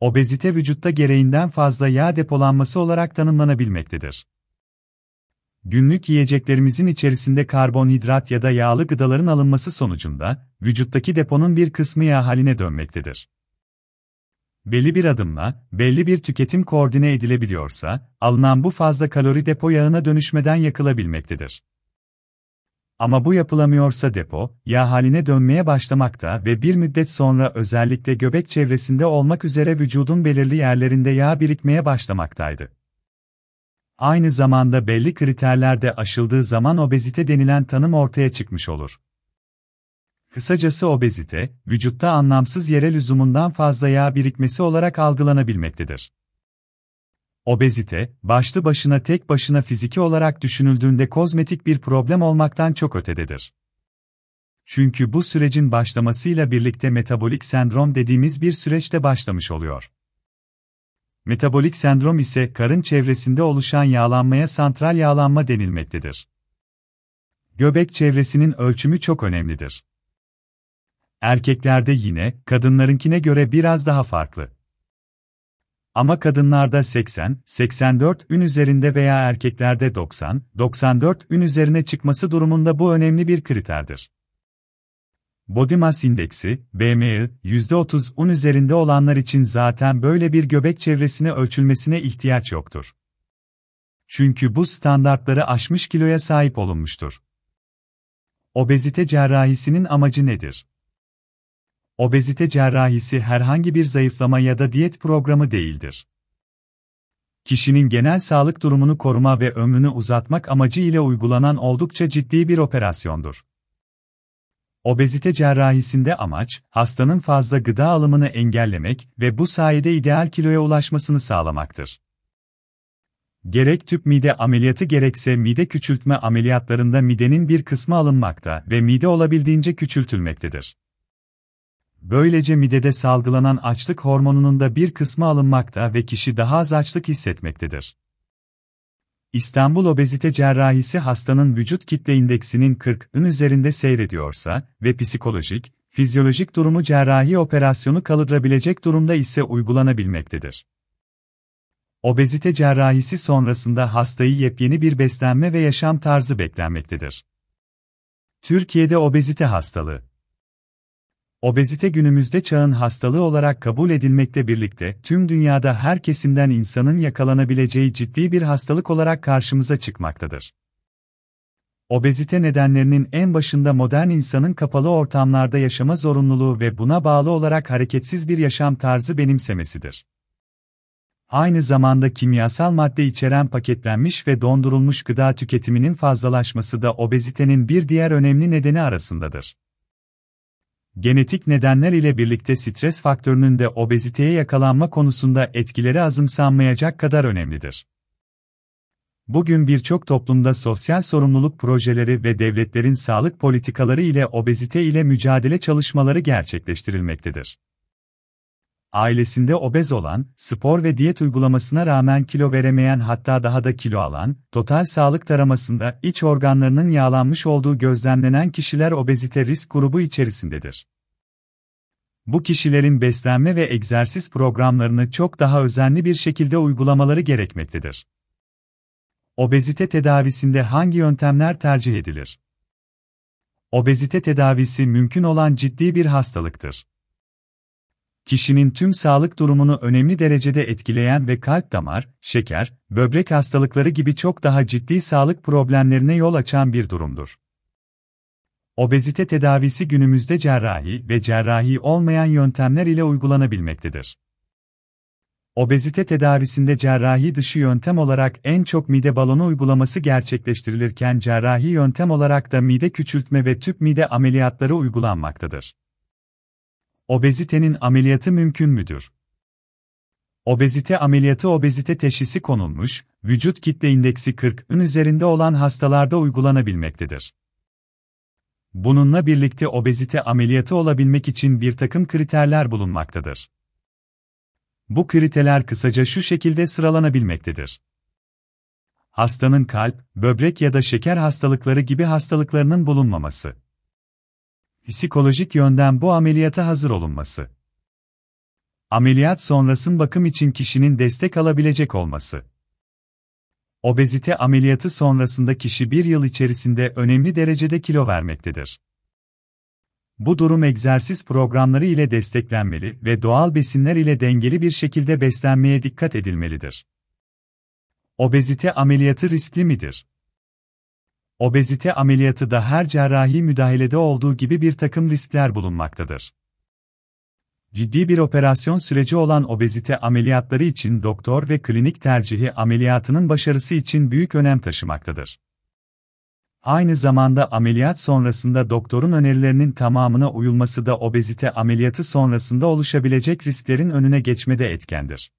Obezite vücutta gereğinden fazla yağ depolanması olarak tanımlanabilmektedir. Günlük yiyeceklerimizin içerisinde karbonhidrat ya da yağlı gıdaların alınması sonucunda, vücuttaki deponun bir kısmı yağ haline dönmektedir. Belli bir adımla, belli bir tüketim koordine edilebiliyorsa, alınan bu fazla kalori depo yağına dönüşmeden yakılabilmektedir. Ama bu yapılamıyorsa depo, yağ haline dönmeye başlamakta ve bir müddet sonra özellikle göbek çevresinde olmak üzere vücudun belirli yerlerinde yağ birikmeye başlamaktaydı. Aynı zamanda belli kriterlerde aşıldığı zaman obezite denilen tanım ortaya çıkmış olur. Kısacası obezite, vücutta anlamsız yere lüzumundan fazla yağ birikmesi olarak algılanabilmektedir. Obezite, başlı başına tek başına fiziki olarak düşünüldüğünde kozmetik bir problem olmaktan çok ötededir. Çünkü bu sürecin başlamasıyla birlikte metabolik sendrom dediğimiz bir süreçte başlamış oluyor. Metabolik sendrom ise karın çevresinde oluşan yağlanmaya santral yağlanma denilmektedir. Göbek çevresinin ölçümü çok önemlidir. Erkeklerde yine, kadınlarınkine göre biraz daha farklı. Ama kadınlarda 80, 84 ün üzerinde veya erkeklerde 90, 94 ün üzerine çıkması durumunda bu önemli bir kriterdir. Body Mass Indeksi, BMI, %30 un üzerinde olanlar için zaten böyle bir göbek çevresine ölçülmesine ihtiyaç yoktur. Çünkü bu standartları aşmış kiloya sahip olunmuştur. Obezite cerrahisinin amacı nedir? Obezite cerrahisi herhangi bir zayıflama ya da diyet programı değildir. Kişinin genel sağlık durumunu koruma ve ömrünü uzatmak amacı ile uygulanan oldukça ciddi bir operasyondur. Obezite cerrahisinde amaç, hastanın fazla gıda alımını engellemek ve bu sayede ideal kiloya ulaşmasını sağlamaktır. Gerek tüp mide ameliyatı gerekse mide küçültme ameliyatlarında midenin bir kısmı alınmakta ve mide olabildiğince küçültülmektedir. Böylece midede salgılanan açlık hormonunun da bir kısmı alınmakta ve kişi daha az açlık hissetmektedir. İstanbul Obezite Cerrahisi hastanın vücut kitle indeksinin 40'ın üzerinde seyrediyorsa ve psikolojik, fizyolojik durumu cerrahi operasyonu kaldırabilecek durumda ise uygulanabilmektedir. Obezite cerrahisi sonrasında hastayı yepyeni bir beslenme ve yaşam tarzı beklenmektedir. Türkiye'de obezite hastalığı Obezite günümüzde çağın hastalığı olarak kabul edilmekte birlikte tüm dünyada her kesimden insanın yakalanabileceği ciddi bir hastalık olarak karşımıza çıkmaktadır. Obezite nedenlerinin en başında modern insanın kapalı ortamlarda yaşama zorunluluğu ve buna bağlı olarak hareketsiz bir yaşam tarzı benimsemesidir. Aynı zamanda kimyasal madde içeren paketlenmiş ve dondurulmuş gıda tüketiminin fazlalaşması da obezitenin bir diğer önemli nedeni arasındadır. Genetik nedenler ile birlikte stres faktörünün de obeziteye yakalanma konusunda etkileri azımsanmayacak kadar önemlidir. Bugün birçok toplumda sosyal sorumluluk projeleri ve devletlerin sağlık politikaları ile obezite ile mücadele çalışmaları gerçekleştirilmektedir. Ailesinde obez olan, spor ve diyet uygulamasına rağmen kilo veremeyen hatta daha da kilo alan, total sağlık taramasında iç organlarının yağlanmış olduğu gözlemlenen kişiler obezite risk grubu içerisindedir. Bu kişilerin beslenme ve egzersiz programlarını çok daha özenli bir şekilde uygulamaları gerekmektedir. Obezite tedavisinde hangi yöntemler tercih edilir? Obezite tedavisi mümkün olan ciddi bir hastalıktır kişinin tüm sağlık durumunu önemli derecede etkileyen ve kalp damar, şeker, böbrek hastalıkları gibi çok daha ciddi sağlık problemlerine yol açan bir durumdur. Obezite tedavisi günümüzde cerrahi ve cerrahi olmayan yöntemler ile uygulanabilmektedir. Obezite tedavisinde cerrahi dışı yöntem olarak en çok mide balonu uygulaması gerçekleştirilirken cerrahi yöntem olarak da mide küçültme ve tüp mide ameliyatları uygulanmaktadır. Obezitenin ameliyatı mümkün müdür? Obezite ameliyatı obezite teşhisi konulmuş, vücut kitle indeksi 40'ın üzerinde olan hastalarda uygulanabilmektedir. Bununla birlikte obezite ameliyatı olabilmek için bir takım kriterler bulunmaktadır. Bu kriterler kısaca şu şekilde sıralanabilmektedir. Hastanın kalp, böbrek ya da şeker hastalıkları gibi hastalıklarının bulunmaması psikolojik yönden bu ameliyata hazır olunması. Ameliyat sonrasın bakım için kişinin destek alabilecek olması. Obezite ameliyatı sonrasında kişi bir yıl içerisinde önemli derecede kilo vermektedir. Bu durum egzersiz programları ile desteklenmeli ve doğal besinler ile dengeli bir şekilde beslenmeye dikkat edilmelidir. Obezite ameliyatı riskli midir? Obezite ameliyatı da her cerrahi müdahalede olduğu gibi bir takım riskler bulunmaktadır. Ciddi bir operasyon süreci olan obezite ameliyatları için doktor ve klinik tercihi ameliyatının başarısı için büyük önem taşımaktadır. Aynı zamanda ameliyat sonrasında doktorun önerilerinin tamamına uyulması da obezite ameliyatı sonrasında oluşabilecek risklerin önüne geçmede etkendir.